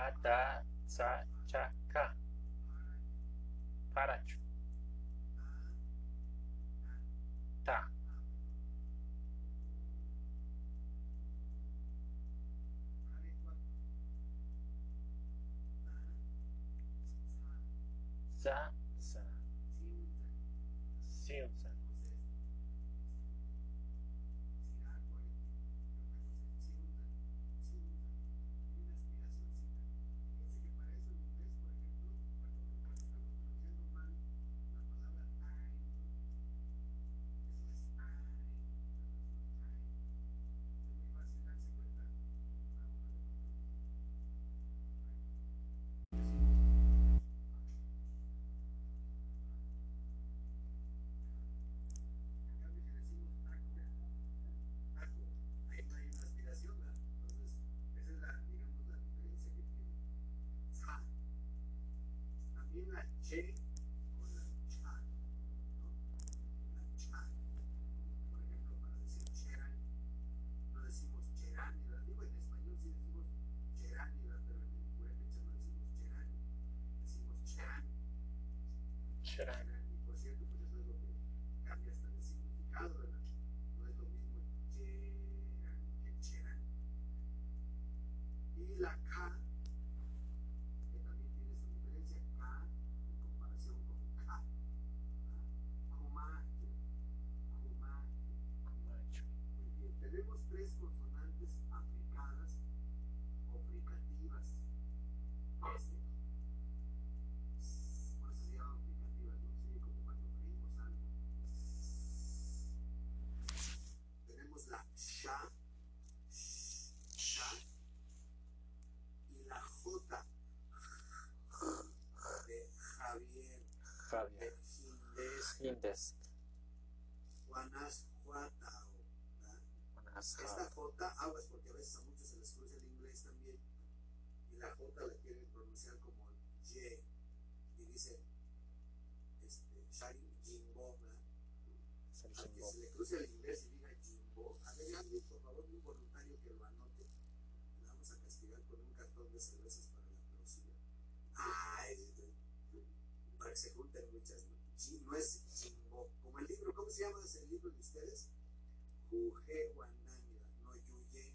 Adachaca. Paraty. Tipo. Tá. sa sa Silza. Y por cierto, pues eso es lo que cambia hasta el significado. No es lo mismo que cheran. Y la K, que también tiene su diferencia, K en comparación con K. Kumaje, kumaje. Macho. Muy bien, tenemos tres consonantes aplicadas o fricativas. Este, por eso se llaman fricativas, ¿no? Sí, como cuando freímos algo. Tenemos la sha, sha, y la j de Javier, Javier. Indes. Juanas, Juatao, Esta J. J, aguas porque a veces a muchos se les cruza el inglés también. Y la J la quieren pronunciar como Y. Y dicen, este, Shari Jimbo, Aunque símbolo. se le cruce el inglés y diga Jimbo, a ver, alguien, por favor, un voluntario que lo anote. Le vamos a castigar con un cartón de cervezas para la clausura. Ay, que se junten muchas. Ji- no es Jimbo. Como el libro, ¿cómo se llama ese libro de ustedes? Juge Wandani, ¿verdad? no Yuye.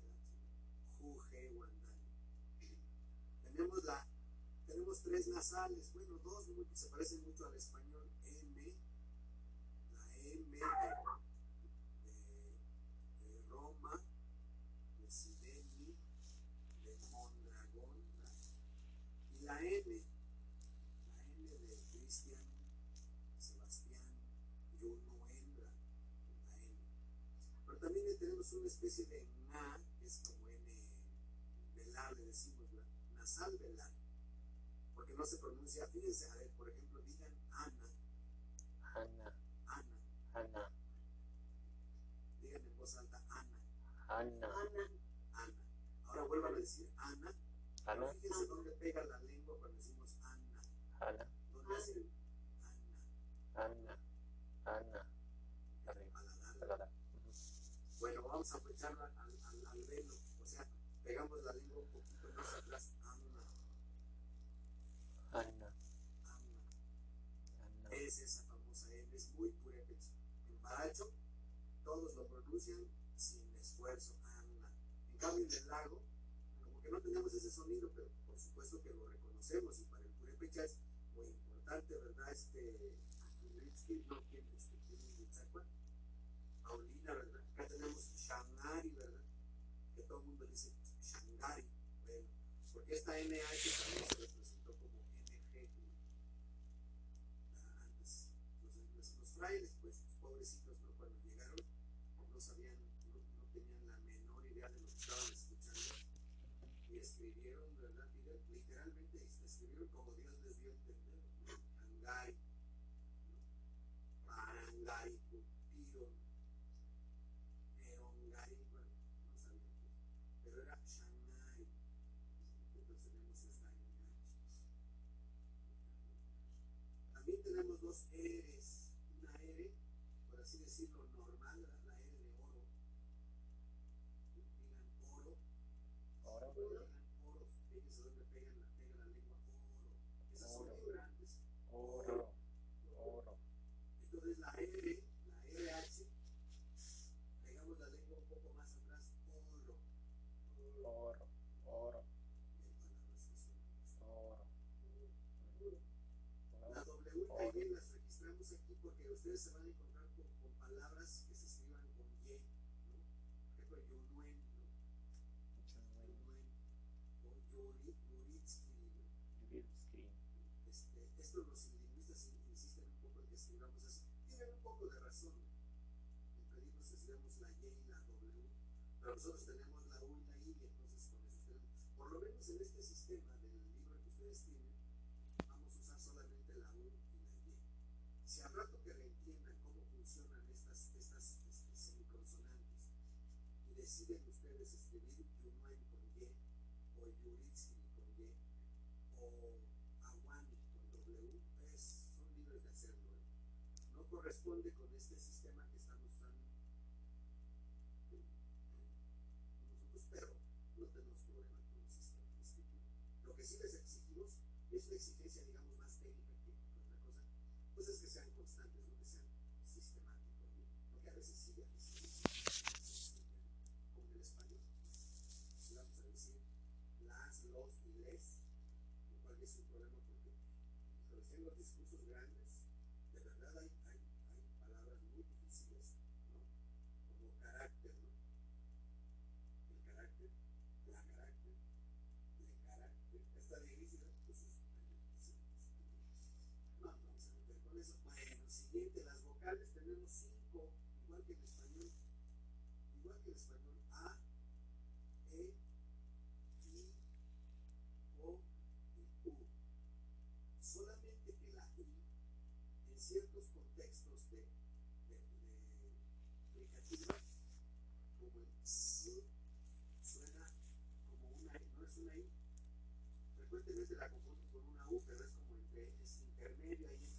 Juge Wandani. Tenemos la, tenemos tres nasales, bueno, dos muy- que se parecen mucho al español, M, la M de, de, Roma, de Sideni, de Mondragón, y la N, Cristian, Sebastián, Juno, Hembra, la N. Pero también tenemos una especie de na, que es como N velar, le decimos, ¿verdad? nasal velar, porque no se pronuncia, fíjense, a ver, por ejemplo, digan Ana, Ana. Ana, Ana. digan en voz alta Ana, Ana. Ana, Ana. Ahora vuelvan a decir Ana, pero Ana. fíjense dónde pega la lengua cuando decimos Ana, Ana. dónde hace Ana, Ana. Ana. el Arriba. paladar. Paladar. Bueno, vamos a echarla al, al, al velo, o sea, pegamos la lengua un poquito más atrás, Ana. Ana. Ana. Es esa famosa M, es muy purépecha. En Baracho, todos lo pronuncian sin esfuerzo, Ana. En cambio, en el lago, como que no tenemos ese sonido, pero por supuesto que lo reconocemos, y para el purépecha es muy importante, ¿verdad? Este, no, ¿quién, este, quién es Itzakua? Paulina, ¿verdad? Acá tenemos Shangari, ¿verdad? Que todo el mundo dice Shangari, bueno, porque esta NH también se representó como NG, ah, antes. Los, los, frailes, pues, pobrecitos, ¿no? Cuando llegaron, no sabían, no, no tenían la menor idea de lo que estaban escuchando. Y escribieron, ¿verdad? Literalmente escribieron como Dios les dio a entender. ¿no? Angari, ¿no? Parangari, Pupiro, Erongari, bueno, no sabían qué. Pero era Shanghai. Entonces tenemos esta NH. También tenemos dos. Una R, por así decirlo, ustedes se van a encontrar con, palabras que se escriban con Y, ¿no? Por ejemplo, Yonuen, ¿no? Yonuen, o Yoritsky, esto los lingüistas insisten un poco en que escribamos así. Tienen un poco de razón en pedirnos que escribamos la Y y la W, pero nosotros tenemos la U y la I, y entonces con eso tenemos, por lo menos en este deciden ustedes escribir Yunuen con Y, o Yuritsi con Y, o Awani con W, pues son libres de hacerlo. ¿eh? No corresponde con este sistema que estamos usando nosotros, pero no tenemos problema con el sistema. Lo que sí les exigimos es una exigencia, digamos, más técnica que otra cosa, pues es que sean constantes, no que sean sistemáticos, ¿no? Lo que a veces sí, a veces sí, como en el español, vamos a decir las, los y les, lo cual es un problema porque en los discursos grandes, de verdad hay, hay, hay palabras muy difíciles, ¿no? Como carácter, ¿no? El carácter, la carácter, el carácter, está difícil, ¿no? Pues es, no, no vamos a meter con eso. Bueno, siguiente, las vocales tenemos cinco, igual que en español, en español, A, E, I, O y U. Solamente que la I, en ciertos contextos de, de, fricativa, como el S, suena como una I, no es una I. Frecuentemente la confundo con una U, pero es como entre, es intermedio ahí